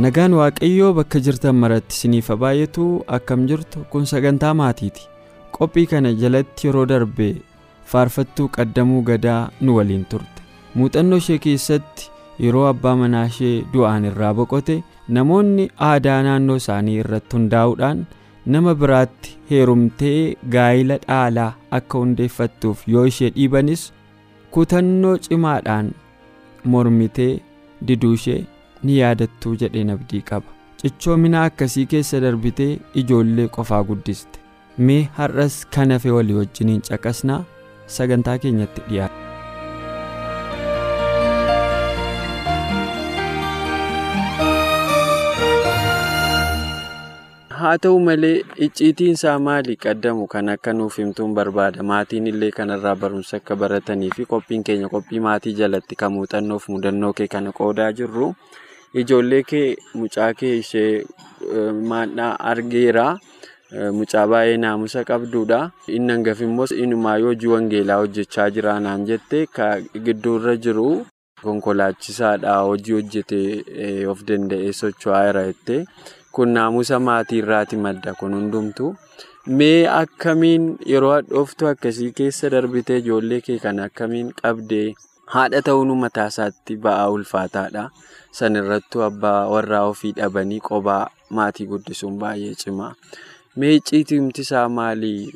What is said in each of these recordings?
Nagaan Waaqayyoo bakka jirtan maratti isiniif haa baay'atu akkam jirtu kun sagantaa maatiiti. Qophii kana jalatti yeroo darbe faarfattuu qaddamuu gadaa nu waliin turte. Muuxannoo ishee keessatti yeroo abbaa manaa ishee du'aan irraa boqote namoonni aadaa naannoo isaanii irratti hundaa'uudhaan nama biraatti heerumtee gaa'ila dhaalaa akka hundeeffattuuf yoo ishee dhiibanis kutannoo cimaadhaan mormitee diduu ishee. Ni yaadattuu jedheen abdii qaba cichoomina akkasii keessa darbitee ijoollee qofaa guddiste mee har'as kan hafe walii wajjiniin caqasnaa sagantaa keenyatti dhiyaata. haa ta'u malee icciitiin isaa maali qaddamu kan akka nuuf himtuun barbaada maatiin illee kanarraa barumsa akka baratanii qophiin keenya qophii maatii jalatti kan muuxannoof mudannoo kee kana qoodaa jirru. Ijoollee kee mucaa kee ishee maannaa argeera. Mucaa baay'ee naamusa qabduudha. Inni hangafi immoo inumaayyuu hojii wangeelaa hojjechaa jira naan jette gidduurra jiru konkolaachisaadha hojii hojjetee of danda'ee socho'aa jira jettee kun naamusa maatii irraati madda kun hundumtu. Mee akkamiin yeroo hadhooftu akkasii keessa darbitee ijoollee kee kana akkamiin qabdee haadha ta'uun mataa isaatti ba'aa ulfaataadha. San irrattuu abbaa warraa ofii dhabanii qobaa maatii guddisuun baay'ee cimaa. Mee icciitimti isaa maalii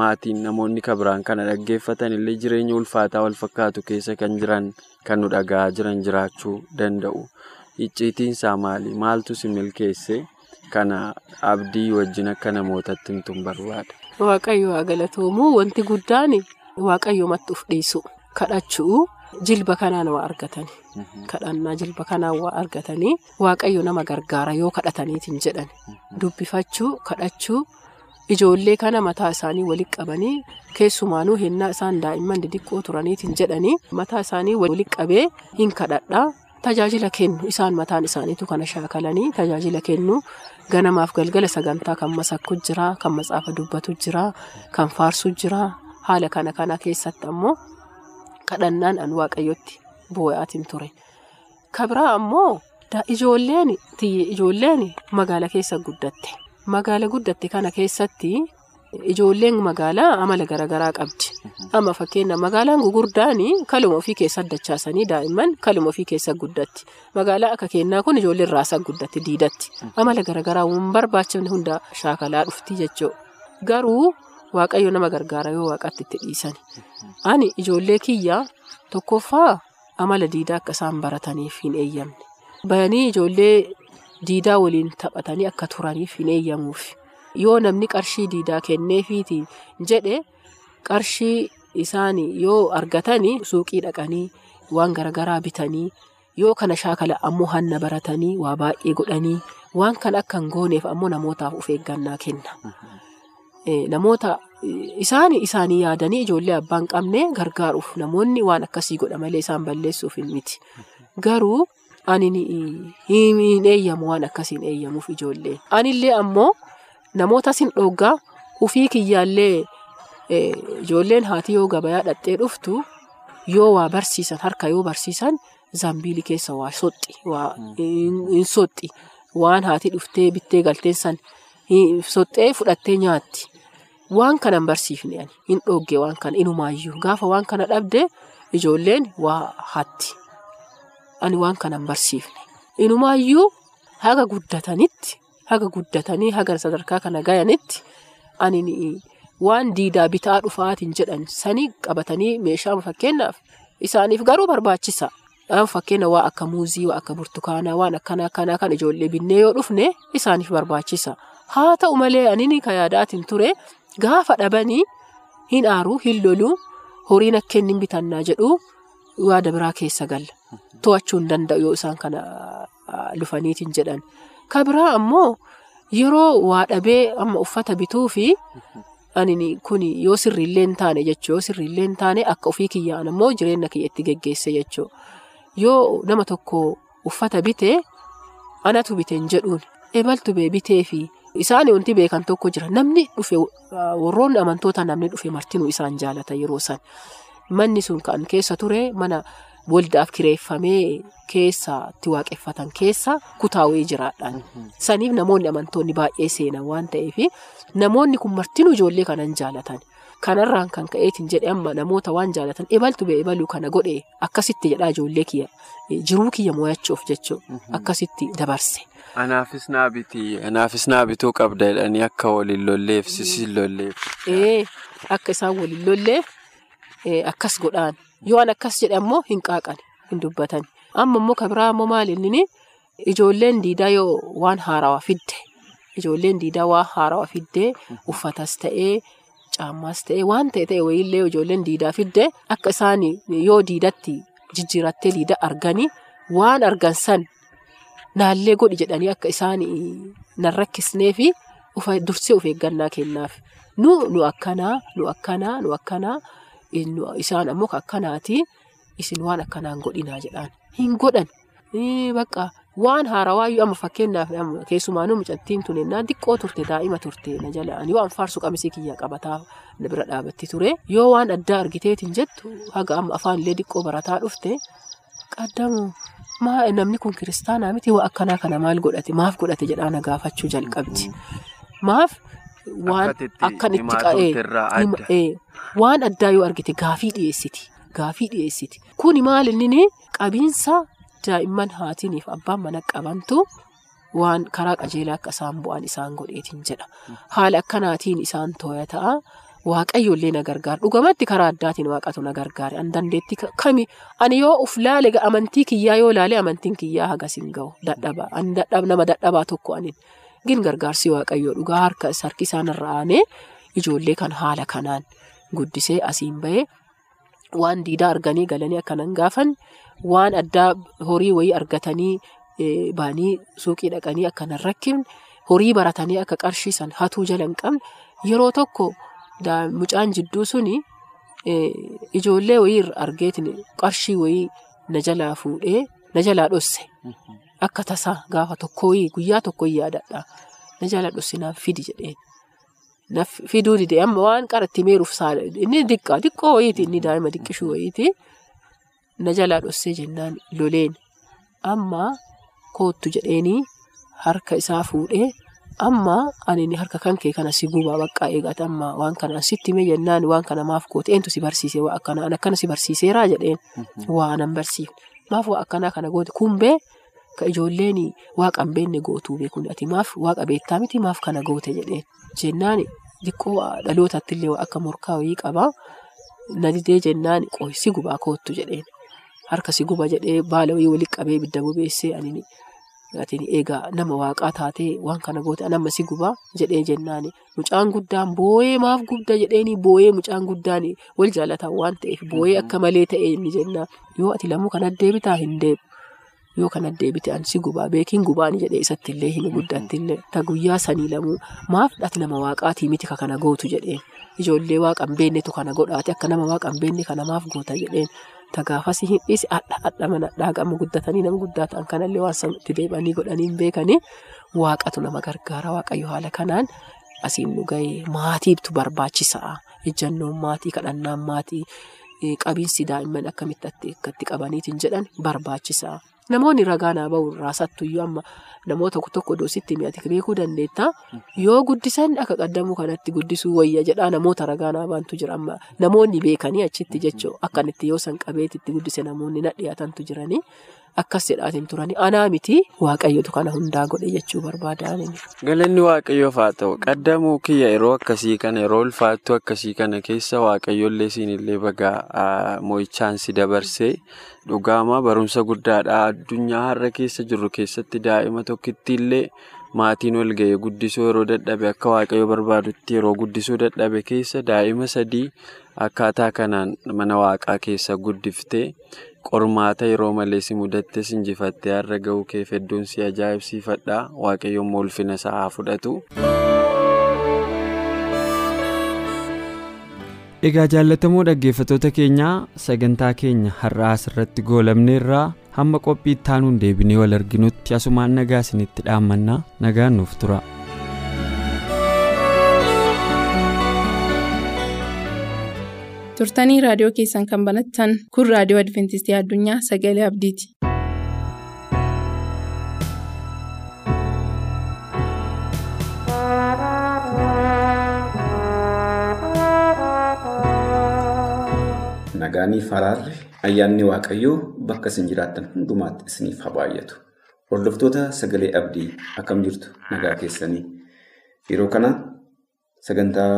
maatiin namoonni kabiraan kana dhaggeeffatan illee jireenya ulfaataa wal fakkaatu keessa kan jiran kan nu dhaga'aa jiran jiraachuu danda'u. Icciitiin isaa maali? Maaltu si milkeesse? Kana abdii wajjin akka namootatti himtuun barbaada. Waaqayyo haa galatoomuu wanti guddaan waaqayyoomatti of dhiisu kadhachuu. Jilba kanaan waa argatani. Kadhannaa jilba kanaan waa argatanii waaqayyo nama gargaara yoo kadhataniitiin jedhan dubbifachuu kadhachuu ijoollee kana mataa isaanii walitti qabanii keessumaanuu hennaa isaan daa'imman didiqqoo turaniitiin jedhanii mataa isaanii walitti qabee hin kadhadhaa tajaajila kennu isaan mataan isaaniitu kana shaakalanii tajaajila kennu ganamaaf galgala sagantaa kan masakku jira kan matsaafa dubbatu jira kan faarsu jira haala kana kana keessatti ammoo. Kadhannaan an waaqayyotti boo'aatiin ture. Kabiraa ammoo ijoolleen ijoolleen magaala keessa guddatte. Magaala guddatte kana keessatti ijoolleen magaalaa amala garaagaraa qabdi. Amma fakkeenya magaalaan gugurdaan kaluma ofii keessa addachaasanii daa'imman kaluma ofii keessa guddatti. Magaalaa akka kennaa kun ijoolleen raasaa guddatti diidatti. Amala garaagaraa waan barbaachifne hunda shaakalaa dhufti jechuudha. Garuu. Waaqayyo nama gargaara yoo waaqatti itti dhiisan. Ani ijoollee kiyyaa tokkoffaa amala diidaa akka isaan barataniif hin eeyyamne. Bayanii ijoollee diidaa waliin taphatanii akka turaniif hin eeyyamuuf. Yoo namni qarshii diidaa kenneefiitiin jedhe qarshii isaan yoo argatanii suuqii dhaqanii waan garaagaraa bitanii yoo kana shaakala ammoo hanna baratanii waa baay'ee godhanii waan kana akka hin gooneef ammoo namootaaf of eeggannaa kenna. Namoota isaan isaanii yaadanii ijoollee abbaan qabne gargaaruuf namoonni waan akkasii godha malee isaan balleessuuf hin miti. Garuu ani hin eeyyamu waan akkasiin eeyyamuuf ijoollee. Anillee ammoo namoota sin dhoggaa ufii kiyyaallee ijoolleen haati yoo gabayaa dhattee dhuftu yoo waa barsiisan harka yoo barsiisan zambiilii keessa waa hin soxxi waan haati dhuftee bittee galteen san soxxee fudhattee nyaatti. Waan kana hin barsiifne hin dhoggee waan kana inumaayyuu gaafa waan kana dhabde ijoolleen waa hatti. Ani waan kana hin barsiifne. Inumaayyuu haga guddatanitti haga guddatanii haga sadarkaa kana gayanitti ani waan diidaa bitaa dhufaatiin jedhan sanii qabatanii meeshaa fakkeenyaaf isaaniif garuu barbaachisa. Fakkeenya waa akka muuzii, waa akka burtukaanaa, waan akkana akkanaa kan ijoollee binnee yoo dhufne isaaniif barbaachisa. Haa ta'u malee ani kan yaadaatiin ture gaafa dhabanii hin aaruu, hin loluu, horiin akka inni bitannaa jedhu yaada biraa keessa galla. To'achuu hin danda'u yoo isaan kana dhufaniitiin jedhan. Kan biraa ammoo yeroo waa dhabee amma uffata bituu fi kun yoo sirriillee hin taane jechuudha. Yoo sirriillee hin taane akka ofii kiyyaan ammoo jireenya kiyya itti geggeesse jechuudha. Yoo nama tokko uffata bitee anatu biteen jedhuun ebaltu bee bitee fi isaan wanti beekan tokko jira. Namni dhufe warroonni amantoota namni dhufe martinuu isaan jaalata yeroo san. Manni sun kan keessa ture mana waldaaf kireeffamee keessatti waaqeffatan keessa kutaawee jiraadhaan. Saniif namoonni amantoonni baay'ee seenan waan ta'eef namoonni kun martinuu ijoollee kanan jaalatan. Kanarraan kan ka'eetiin jedhe amma namoota waan jaalatan ebaltu bee ebaluu kana godhe akkasitti jedhaa ijoollee kiyya jiruu kiyya mo'achuuf jechuudha akkasitti dabarse. Anaafis naa anaafis naa qabda jedhanii akka waliin lolleef sisiin lolleef. Ee akka isaan waliin lolleef akkas godhaan. Yoo an akkas jedhe ammoo hin qaaqan hin dubbatan. Amma immoo kan biraa ammoo maali inni ijoolleen diidaa yoo waan haarawaa fidde ijoolleen diidaa waan haarawaa fiddee uffatas ta'ee caammaas ta'ee waan ta'e ta'e wayiillee ijoolleen diidaa fidde akka isaan yoo diidatti jijjiirattee diida arganii waan argan san naallee godhi jedhanii akka isaan nan rakkisnee fi dursee of eeggannaa kennaaf. Nu nu akkanaa nu akkanaa nu akkanaa isaan ammoo akkanaati isin waan akkanaan godhinaa jedhaan. Hin godhan. Bakka waan haarawaayyuu amma fakkeenyaaf keessumaanuu mucattiin tun ennaa xiqqoo turte daa'ima turte na jalaan yoo an faarsu qamisii kiyya qabataa bira dhaabatti ture. Yoo waan addaa argiteetiin jettu haga amma afaanillee xiqqoo barataa dhufte qaddamu maa namni kun kiristaanaa miti waa akkanaa kana maal godhate? Maaf godhate jedhaa na gaafachuu jalqabdi. Maaf waan akkan itti waan addaa yoo argite gaafii dhiyeessiti gaafii dhiyeessiti kuni maal inni qabiinsa daa'imman haatiniif abbaan mana qabantu waan karaa qajeelaa akka isaan bu'an isaan godheetiin jedha. Haala akkanaatiin isaan tooya ta'a waaqayyoollee na gargaara. Dhugumatti karaa addaatiin waaqatu na gargaare. An dandeetti kami? Ani yoo uf laale amantii kiyyaa yoo laale amantiin kiyyaa hagas hin ga'u dadhaba nama dadhabaa tokko anin gin gargaarsi waaqayyoo dhugaa harka harki isaan irra aanee ijoollee kan haala kanaan guddisee asiin bahee waan diidaa arganii galanii akkanan gaafan waan addaa horii wayii argatanii baanii suuqii dhaqanii akkanan rakkifne horii baratanii akka qarshii san hatuu jala hin qabne yeroo tokko mucaan jidduu suni ijoollee wayii argeetin qarshii wayii na jalaa fuudhee na jalaa dhosse akka tasaa gaafa tokko wayii guyyaa tokko yaadadha na jalaa dhosse naaf fidi jedheen. Fiduu dide amma waan qaratti meeruuf saala inni diqqaa xiqqoo wayiiti inni daa'ima diqqishuu wayiiti na jalaa dhossee jennaan loleen amma koottu jedheenii harka isaa fuudhee amma ani harka kan kee kana si gubaa baqqaa eegate amma waan kana sitti mee jennaan waan kana maaf goote eentu si barsiise waa akkana an akkana si barsiiseeraa jedheen. Waa anan barsiifne maaf waa akkanaa kana goote. Kumbee ka ijoolleen waaqa hin beekne gootuu beekun ati maaf waaqa beektaa miti maaf kana goote jedheen. Jennaan xiqqoo dhalootatti illee akka morkaa wayii qabaa na didee jennaan si gubaa koottu jedheen. Harka si guba jedhee baala wayii walitti qabee ibidda bobeessee ani egaa nama waaqaa taatee waan kana goote nama si gubaa jedhee jennaani. Mucaan guddaan boo'ee maaf gubda jedheeni boo'ee mucaan guddaan wal jaalataa waan ta'eef boo'ee akka malee ta'e inni jennaan. Yoo ati lammuu kana deebitaa hin deebu. Yoo kana deebite an si gubaa beekiin gubaani jedhee isatti illee hin guddatti illee ta guyyaa sanii lamuu maaf ati nama waaqaatii miti ka kana gootu jedheen. Ijoollee waaqa hin beeknetu kana godhaate akka nama waaqa hin beekne kana maaf goota jedheen. Tagaafas hin dhiisi adda adda mana dhaagama guddatanii nama guddaa ta'an kanallee waan itti deebanii godhanii hin beekanii waaqatu nama gargaara waaqayyo haala kanaan asiin nu gahee maatiitu barbaachisaa ejjannoon maatii kadhannaan maatii qabiinsi daa'imman akkamitti akkatti qabaniitiin jedhan barbaachisaa. Namoonni ragaa naa bahu irraa sattuyyuu amma namoota tokko doositti mi'ati beekuu dandeetta. Yoo guddisan akka qaddamuu kanatti guddisuu wayya jedhaa namoota ragaa naa baantu jira. Amma namoonni beekanii achitti jechuu akkanitti yoo san qabeetitti guddise namoonni na dhiyaatantu jiranii akkas jedhaatiin turani. Anaa miti waaqayyotu kana hundaa godhe jechuu barbaadaan. Galanni waaqayyoof haa ta'u qaddamuu kiyya yeroo akkasii kana yeroo ulfaattuu akkasii kana keessa waaqayyoollee siinillee bagaa moo'ichaan si dabarsee dhugaamaa barumsa guddaadha addunyaa har'a keessa jirru keessatti daa'ima tokkittiillee maatiin wal ga'ee guddisuu yeroo dadhabe akka waaqayyo barbaadutti yeroo guddisuu dadhabe keessa daa'ima sadii akkaataa kanaan mana waaqaa keessa guddiftee. Qormaata yeroo malee si mudattes injifattee har'a ga'uu keef hedduun si ajaa'ibsiifadha waaqayyoon ulfina isaa haa fudhatu. Egaa jaallatamoo dhaggeeffattoota keenyaa sagantaa keenya har'aa asirratti goolabneerraa hamma qophii itti aanuun deebinee wal arginutti asumaan nagaa isinitti dhaammannaa nagaan nuuf tura. Turtanii raadiyoo keessan kan banattan kun raadiyoo adventistii addunyaa sagalee abdiiti. Nagaanii faraarri ayyaanni waaqayyoo bakka isin jiraattan hundumaatti isiniif haa baay'atu. Hordoftoota sagalee abdii akkam jirtu nagaa keessanii yeroo kana sagantaa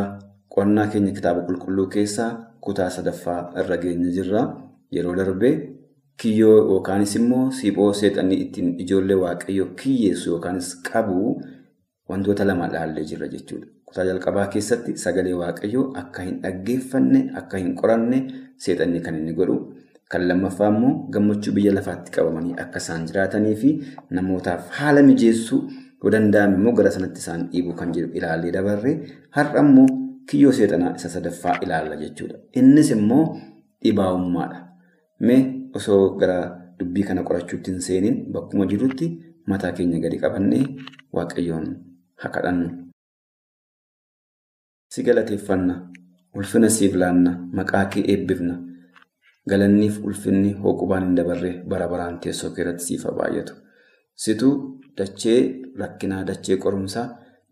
qo'annaa keenya kitaaba qulqulluu keessaa kutaa sadaffaa irra geenya jirra. Yeroo darbee kiyyoo yookaanis immoo siphoo seexanii ittiin ijoollee waaqayyoo kiyyeessu yookaanis qabu wantoota lama ilaallee jirra jechuudha. Kutaa jalqabaa keessatti sagalee waaqayyoo akka hin dhaggeeffanne, akka hin qoranne seexanni kan inni godhu. Kan lammaffaa immoo gammachuu biyya lafaatti qabamanii akka isaan jiraatanii fi namootaaf haala mijeessuu yoo danda'ame immoo gara sanatti isaan dhiibuu kan jiru ilaallee dabarree har'a immoo kiyyoo seexanaa isa sadaffaa ilaalla jechuudha. Innis immoo dhibaa'ummaadha. Mee osoo gara dubbii kana qorachuutti hin seeniin bakkuma jirutti mataa keenya gadi qabannee waaqayyoon haa kadhannu. Si galateeffanna, ulfina siif laanna, maqaa kee eebbifna. Galanniif ulfinni hooqubaan hin dabarre bara baraan teessoo kee irratti siif baay'atu. Situ dachee rakkinaa, dachee qorumsaa,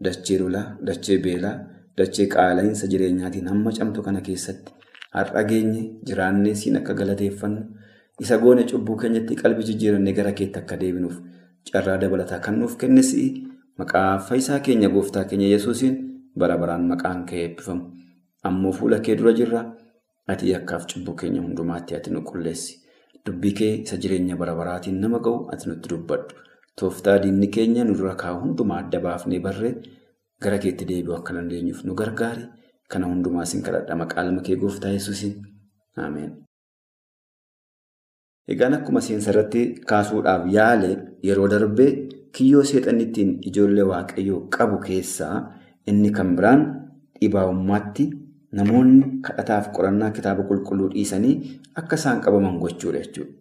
dachee lolaa, dachee beelaa, dachee qaala'insa jireenyaatiin hamma camtu kana keessatti har'a geenye jiraannee siin akka galateeffannu isa goone cubbuu keenyatti qalbii jijjiirannee gara keetti akka deebinuuf carraa dabalataa kan nuuf kennes maqaa fayyisaa keenya gooftaa keenya yesuusiin bara baraan maqaan kee eebbifamu. Ammoo fuula kee dura jirra. Ati yakkaaf cubbuu keenya hundumaatti ati nu qulleessi. Dubbii kee isa jireenya bara baraatiin nama ga'u ati nutti dubbadhu. Tooftaa diinni keenya nu dura kaa'u hundumaa adda baafnee barree gara keetti deebi'u akka dandeenyuuf nu gargaari. Kana hundumaa sin kadhadha maqaa ilma kee gooftaa yesuusiin. Ameen. Egaan akkuma seensa irratti kaasuudhaaf yaale yeroo darbee kiyyoo seexanni ittiin ijoollee waaqayyoo qabu keessaa inni kan biraan dhibaa'ummaatti namoonni kadhataaf qorannaa kitaaba qulqulluu dhiisanii akka isaan qabaman gochuudha jechuudha.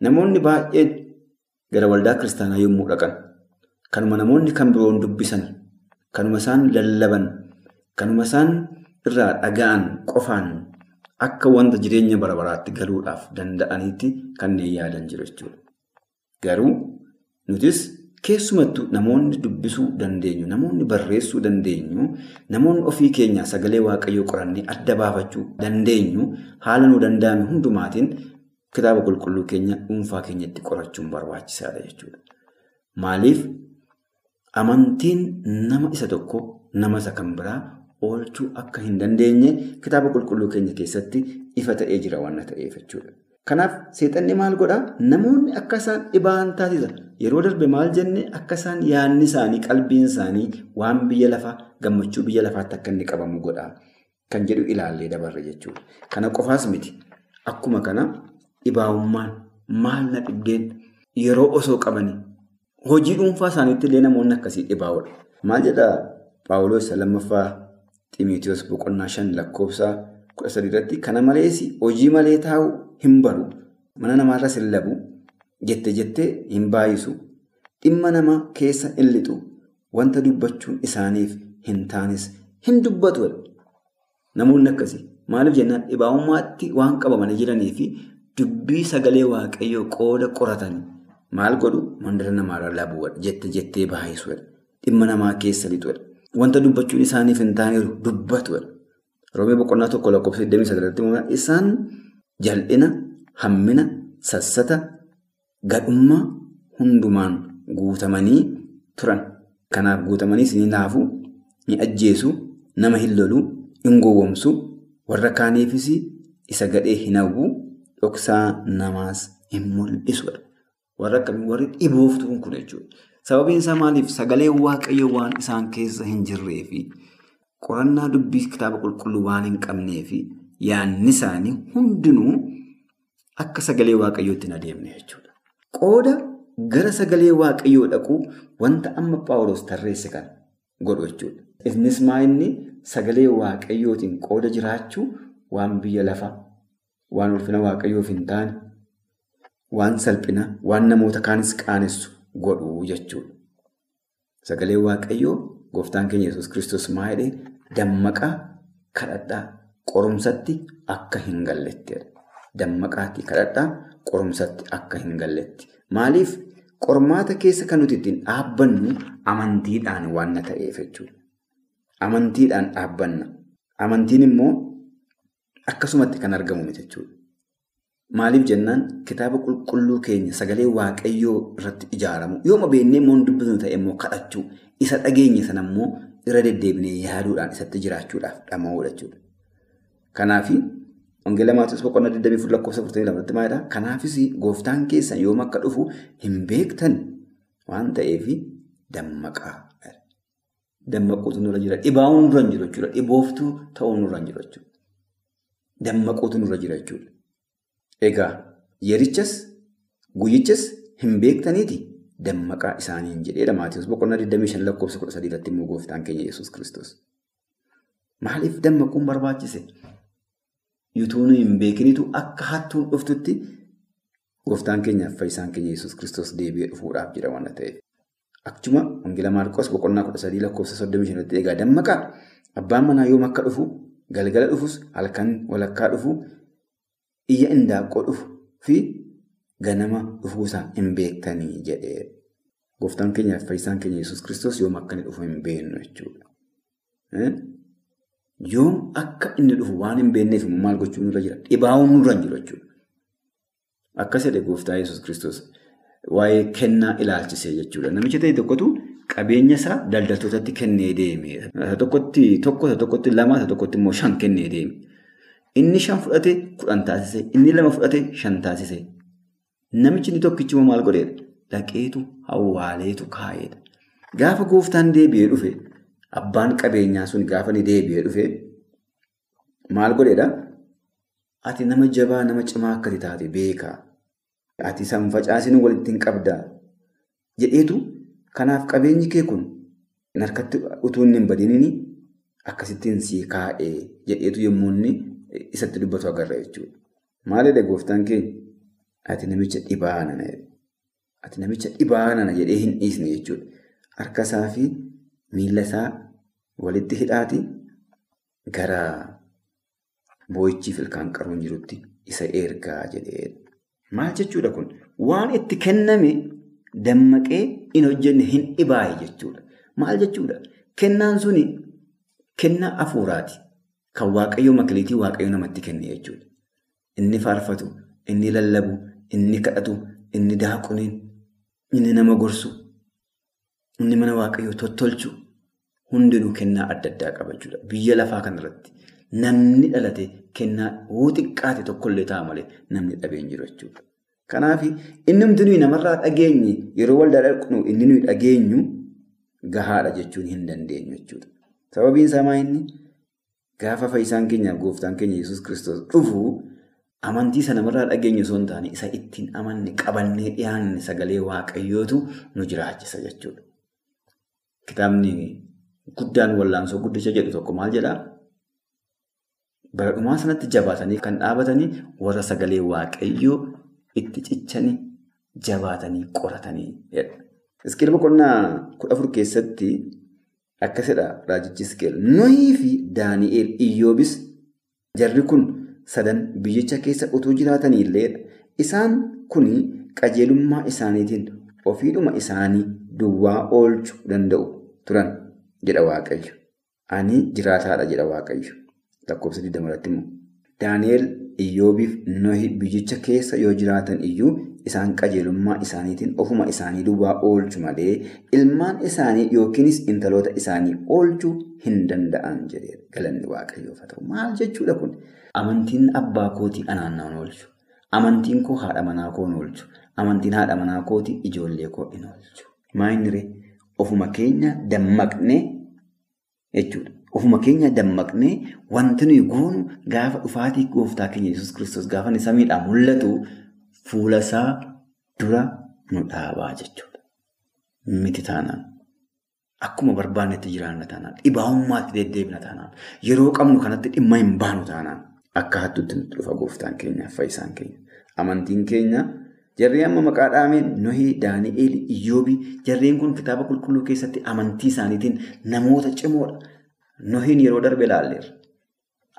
Namoonni baay'een gara waldaa kiristaanaa yommuu dhaqan kanuma namoonni kan biroon dubbisan kanuma isaan lallaban kanuma isaan irraa dhaga'an qofaan akka wanta jireenya bara baraatti galuudhaaf danda'anitti kanneen yaadan jiru jechuudha. Garuu nutis keessumattuu namoonni dubbisuu dandeenyu, namoonni barreessuu dandeenyu, namoonni ofii keenyaa sagalee waaqayyoo qorannee adda baafachuu dandeenyu haala nu danda'ame hundumaatiin kitaaba qulqulluu keenya dhuunfaa keenyatti qorachuun barbaachisaadha jechuudha. Maaliif amantiin nama isa tokko nama isa kan biraa oolchuu akka hin dandeenye kitaaba qulqulluu keenya keessatti ifa ta'ee jira waan ta'eef jechuudha. Kanaaf seexanni maal godhaa? Namoonni akka isaan dhibaan taasisa. Yeroo darbe maal jenne akka isaan yaadni isaanii qalbiin isaanii waan biyya lafaa gammachuu biyya lafaatti akka inni qabamu godhaa kan jedhu ilaallee dabarre jechuudha. Kana qofaas miti. Akkuma kana dhibaa'ummaan maal na dhibdeen yeroo osoo qabanii hojii dhuunfaa isaaniitti illee namoonni akkasii dhibaa'udha. Maal jedhaa Paawuloos lammaffaa Ximiitiyoos boqonnaa shan lakkoofsa kudha sadii irratti kana malees hojii malee taa'u hin baru. Mana namaarras hin labu jette jettee hin baay'isu. Dhimma nama keessa hin lixu. Wanta dubbachuun isaaniif hin taanes hin dubbatu. Namoonni akkasii maaliif jennaan dhibaa'ummaatti waan qabamanii jiranii fi dubbii sagalee waaqayyoo qooda qoratanii maal godhu mandara namaarra labuudha jette jettee baay'isuudha dhimma namaa keessa lixuudha. Wanta dubbachuun isaaniif hin taaneeru dubbatuudha. Roomee boqonnaa tokko lakkoofsa 29 isaan jal'ina, hammina, sassata, gadhummaa hundumaan guutamanii turan. Kanaaf guutamaniis ni naafu, ni ajjeesu, nama hin lolu, hin gowwomsu, warra kaaniifis isa gadhee hin hawwu, dhoksaa namaas hin mul'isudha. Warra akkamii warri dhibooftuun kun jechuudha. Sababiin isaa maaliif sagalee waaqayyoo waan isaan keessa hin jirree fi qorannaa dubbii kitaaba qulqulluu waan hin qabnee fi yaadni isaanii hundinuu akka sagalee waaqayyootti hin adeemne jechuudha. Qooda gara sagalee waaqayyoo dhaquu wanta amma Phaawulos tarreesse kan godhu jechuudha. Innis maa sagalee waaqayyootiin qooda jiraachuu waan biyya lafaa, waan ulfina waaqayyoof hin waan salphina, waan namoota kaanis qaanessu godhu jechuudha. Sagalee waaqayyoo gooftaan keenya Yesuus Kiristoos maa jedhee dammaqaa kadhadhaa qorumsatti akka hin gallettidha. Dammaqaatti kadhadhaa qorumsatti akka hin galletti. Maaliif qormaata keessa kan nuti ittiin dhaabbannu amantiidhaan waan ta'eef jechuudha. Amantiidhaan dhaabbanna. Amantiin immoo akkasumatti kan argamu jechuudha. Maaliif jennaan kitaaba qulqulluu keenya sagalee waaqayyoo irratti ijaaramu yooma beennee immoo dubbisnu ta'e immoo kadhachuu isa dhageenye sana immoo irra deddeebinee yaaduudhaan isatti jiraachuudhaaf dhama'uudha jechuudha. Kanaaf Wangeela Maatiyoos boqonnaa 24 lakkoofsa 42 maalidhaa? Kanaafis gooftaan keessan yoom akka dhufu hin beektan waan ta'eef dammaqaa. Dammaquutu nurra jira. Dhibaa'uu nurra hin jiru jechuudha. Dhibooftuu ta'uu nurra hin jiru jechuudha. Dammaquutu nurra jira jechuudha. Egaa yerichas guyyichas hin beektaniiti dammaqaa isaaniin jedheedha. Maatiyoos boqonnaa 25 lakkoofsa 13 irratti immoo gooftaan keenya Yesuus Kiristoos. Maaliif dammaquun barbaachise? Yutuu nu hin beekinitu akka hattuun dhuftutti gooftaan keenyaaf fayyisaan keenya Yesuus Kiristoos deebi'ee dhufuudhaaf jira waan ta'eef. Akkuma Wangeela Maarqos boqonnaa kudha sadii lakkoofsa soddomii shanatti egaa dammaqaa abbaan manaa yoom akka dhufu galgala dhufus halkan walakkaa dhufu iyya indaaqqoo dhufu fi ganama dhufuusaa hin beektanii jedhee gooftaan keenyaaf fayyisaan keenya Yesuus Kiristoos yoom akka inni dhufu hin beeknu jechuudha. Yoom akka inni dhufu waan hin beekneef maal gochuu nurra jira? Dhibaa'uun nurra hin jiru jechuudha. Akkas jedhe gooftaa Yesuus Kiristoos waa'ee kennaa ilaalchisee jechuudha. Namicha ta'e tokkotu qabeenya isaa daldaltootatti kennee deeme. Tokkotti tokko, tokkotti lama, tokkotti immoo shan kennee deeme. Inni shan fudhate kudhan taasise. Inni lama fudhate shan taasise. Namichi inni tokkichi immoo maal godheedha? Dhaqeetu awwaaleetu kaa'eedha. Gaafa gooftaan deebi'ee dhufe abbaan qabeenyaa sun gaafa inni deebi'ee dhufe maal godheedha? Ati nama jabaa nama cimaa akkati taate beekaa. Ati san facaasin walitti hin qabdaa. Jedheetu kanaaf qabeenyi kee kun harkatti utuu hin badiniin akkasittiin sii kaa'ee jedheetu yommuu isatti dubbatu agarra jechuudha. Maalidha gooftaan keenya? Ati namicha dhibaanana Ati namicha dhibaanana jedhee hin dhiisne jechuudha. Harka isaa fi miila isaa walitti hidhaati gara boo'ichiif ilkaan qaruun jirutti isa ergaa jedhee. Maal jechuudha kun? Waan itti kenname dammaqee hin hojjenne hin dhibaaye jechuudha. Maal jechuudha? Kennaan suni kennaa hafuuraati. Kan waaqayyoo makiliitii waaqayyoo namatti kenne jechuudha. Inni faarfatu, inni lallabu, inni kadhatu, inni daaquniin, inni nama gorsu, inni mana waaqayyoo tottolchu hundinuu kennaa adda addaa qaba jechuudha. Biyya lafaa kanarratti namni dhalate kennaa hoo xiqqaate tokkollee ta'a malee namni dhabee hin jiru jechuudha. Kanaaf inni nuyi namarraa dhageenye yeroo waldaa dhaqnu inni nuyi dhageenyu gahaadha jechuun hin dandeenyu jechuudha. Sababiin isaa maa inni gaafa fayyisaan keenyaaf gooftaan keenya Yesuus Kiristoos dhufu amantii sana namarraa dhageenyu osoo hin taane isa ittiin amanne qabannee dhiyaanne sagalee waaqayyootu nu jiraachisa jechuudha. Kitaabni guddaan wallaansoo guddicha jedhu tokko maal jedhaa? Bara dhumaa sanatti jabaatanii kan dhaabatanii warra sagalee waaqayyoo itti cichanii jabaatanii qoratanii jedha. Iskeel boqonnaa kudha afur keessatti akkasidha raajichi Iskeel. Nohii fi Daani'eel Iyyoobis jarri kun sadan biyyicha keessa utuu jiraatanii illee isaan kun qajeelummaa isaaniitiin ofiidhuma isaanii duwwaa oolchuu danda'u turan jedha Waaqayyo. Ani jiraataadha jedha Waaqayyo. Lakkoofsa 20 irratti immoo. Iyyoobiif Nohi biyyicha keessa yoo jiraatan iyyuu isaan qajeelummaa isaaniitiin ofuma isaanii duwwaa oolchu malee ilmaan isaanii yookiinis intaloota isaanii oolchuu hin danda'an jedhee galanni waaqayyoof haa ta'u. Maal jechuudha kun? Amantiin abbaa kootii anaan naan oolchu. Amantiin koo haadha manaa koo hin oolchu. Amantiin haadha manaa kootii ijoollee koo hin oolchu. Maayinni ofuma keenya dammaqnee jechuudha. Ofuma keenya dammaqnee wanti nuyi goonu gaafa dhufaatii gooftaa keenya Yesuus Kiristoos gaafa inni samiidhaan mul'atu fuula isaa dura nu dhaabaa jechuudha. Miti taanaan. Akkuma barbaannetti jiraanna taanaan. Dhibaa'ummaatti deddeebina taanaan. Yeroo qabnu kanatti dhimma hin baanu taanaan. Akka hattuutti nutti dhufa gooftaan keenya fayyisaan keenya. Amantiin keenya jarreen amma maqaa dhaameen Nohii, Daani'eel, Iyyoobii jarreen kun kitaaba qulqulluu keessatti amantii isaaniitiin namoota cimoodha. Nohiin yeroo darbe ilaalleerra.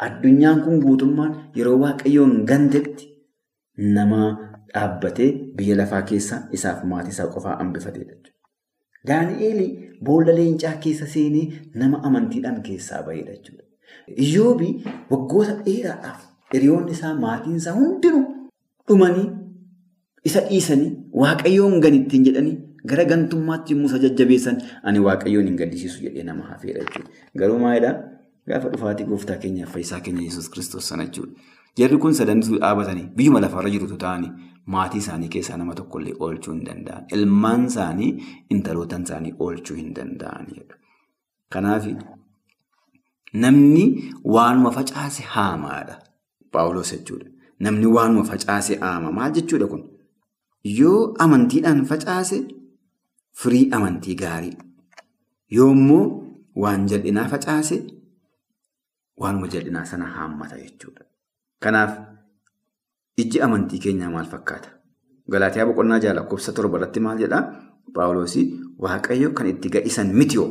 Addunyaan kun guutummaan yeroo waaqayyoon gantetti nama dhaabbatee biyya lafaa keessa isaaf maatii isaa qofaa hambifatee jechuudha. Daani'eel boolla leencaa keessa seenee nama amantiidhaan keessaa bahedha jechuudha. Iyyoobii waggoota dheeraadhaaf hiriyoonni isaa maatiin isaa hundinuu dhumanii isa dhiisanii waaqayyoon gan ittiin jedhanii gara gantummaatti yommuu isa jajjabeessan ani waaqayyoon hin gaddisiisu jedhee nama hafeedha jechuudha. Garuu maalidhaa gaafa dhufaatii gooftaa keenyaaf fayyisaa keenya Yesuus Kiristoos sana jechuudha. Jarri kun sadantuu dhaabatanii biyyuma lafarra jirutu ta'anii maatii isaanii keessaa nama tokkollee oolchuu hin danda'an. Ilmaan isaanii intalootan isaanii oolchuu hin danda'anidha. Kanaaf namni waanuma facaase haamaadha. Paawuloos jechuudha. Namni waanuma facaase haama. Maal jechuudha kun? Yoo amantiidhaan facaase firii amantii gaarii. Yoommoo waan jal'inaa facaase waanuma jal'inaa sana haammata jechuudha. Kanaaf ijji amantii keenyaa maal fakkaata? Galaatiyaa boqonnaa jaha lakkoofsa torba irratti maal jedhaa? Paawuloosii Waaqayyo kan itti ga'isan mitiyoo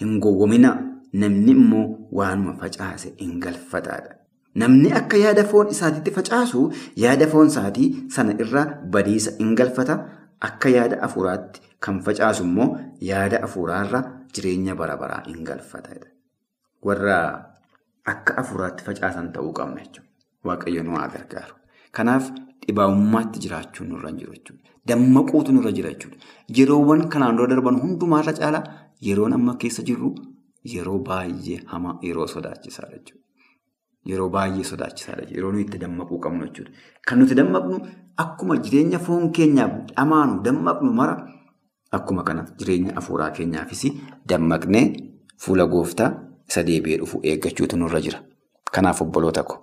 hin gowwominaa namni immoo waanuma facaase hin galfataadha. Namni akka yaada foon isaatiitti facaasu yaada foon isaatii sana irraa badiisa hin galfata. Akka yaada afuuraatti kan facaasu immoo yaada afuuraarra jireenya bara baraa hin galfata. Warra akka afuuraatti facaasan ta'uu qabna jechuudha. Waaqayyo nu haa gargaaru. Kanaaf dhibaa'ummaatti jiraachuun nurra hin jiru jechuudha. Dammaquutu nurra jira jechuudha. Yeroowwan kanaan dura darban hundumaarra caalaa yeroon amma keessa jirru yeroo baay'ee hamaa yeroo sodaachisaadha jechuudha. Yeroo baay'ee sodaachisaadha. Yeroo nuyi itti dammaquu qabnu jechuudha. Kan nuti dammaqnu akkuma jireenya foon keenyaaf dhamaanu dammaqnu mara akkuma kana jireenya afuuraa keenyaafis dammaqnee fuula gooftaa isa deebi'ee dhufu eeggachuutu nurra jira. Kanaaf obboloota ko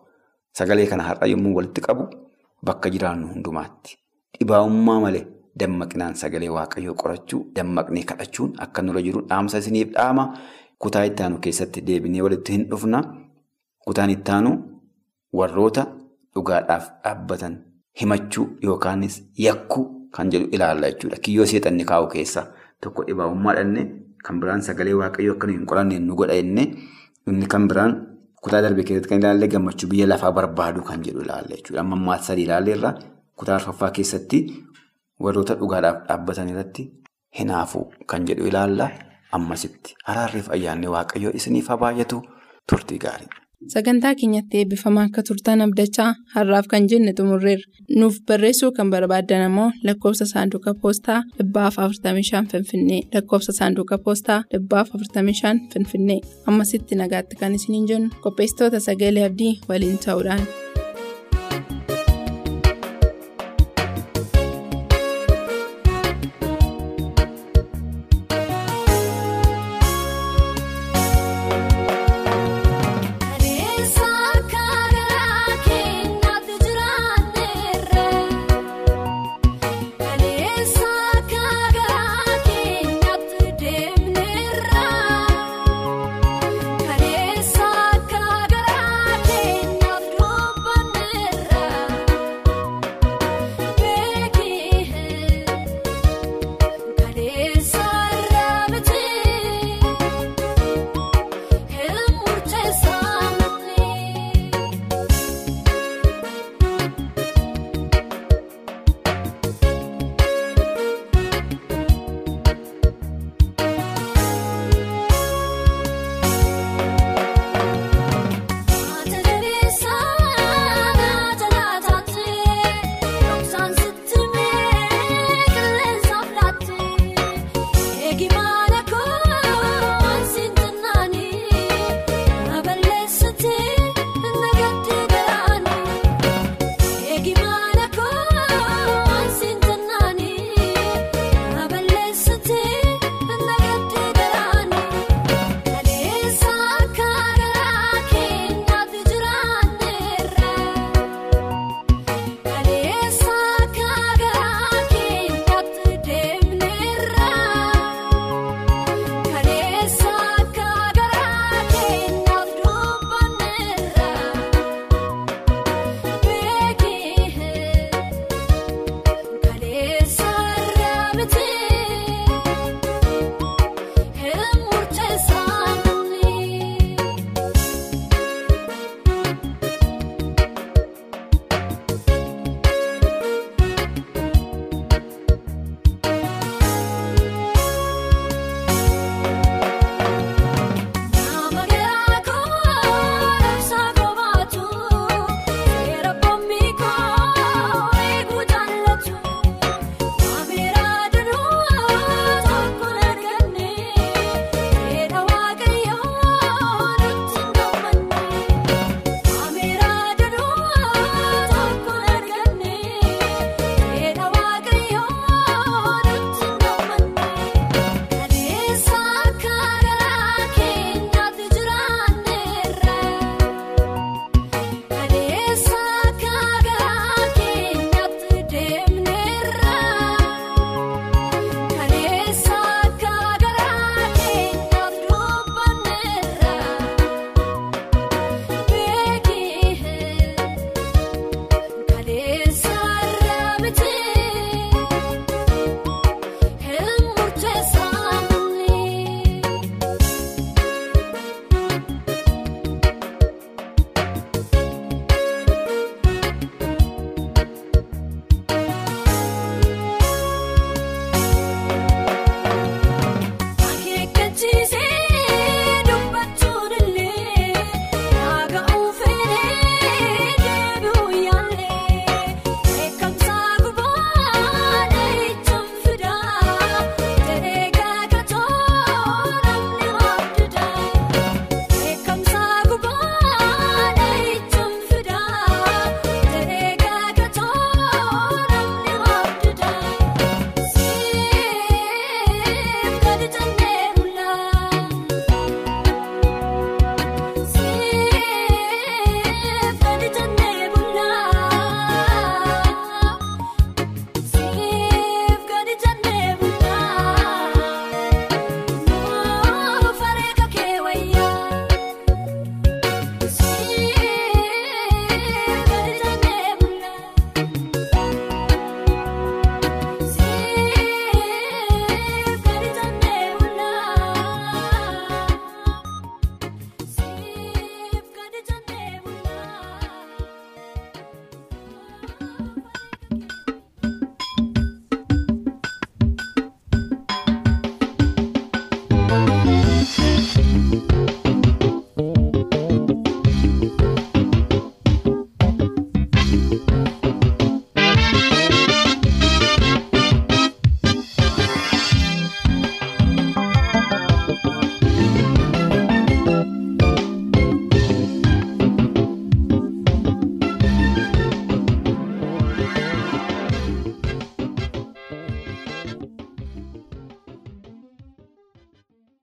sagalee kana har'a yommuu walitti qabu bakka jiraannu hundumaatti dhibaa'ummaa malee dammaqnaan sagalee waaqayyoo qorachuu dammaqnee kadhachuun akka nurra jiru dhaamsa isiniif dhaama kutaa itti aanu keessatti deebinee walitti hin dhufna. Kutaan itti aanu warroota dhugaadhaaf dhaabbatan himachuu yookaanis yakkuu kan jedhu ilaalla jechuudha. Kiyyoo seexanni kaa'u keessaa tokko dhibaa'ummaa dhanne kan biraan sagalee waaqayyoo akka hin qoranne nu godha inni kan biraan kutaa darbe keessatti kan ilaalle gammachuu biyya lafaa barbaadu kan jedhu ilaalla jechuudha. Amma ammaatti sadii ilaalleerra kutaa arfaffaa keessatti warroota dhugaadhaaf dhaabbatan irratti hinaafuu kan jedhu ilaalla. Ammasitti araarreef ayyaanni waaqayyoo isiniif haa baay'atu turtii gaarii. Sagantaa keenyatti eebbifamaa akka turtan abdachaa har'aaf kan jenne xumurreerra. Nuuf barreessuu kan barbaaddan ammoo lakkoofsa saanduqa poostaa dhibbaaf 45 Finfinnee lakkoofsa saanduqa poostaa dhibbaaf 45 Finfinnee ammasitti nagaatti kan isiniin jennu qopheessitoota sagalee abdii waliin ta'uudhaan.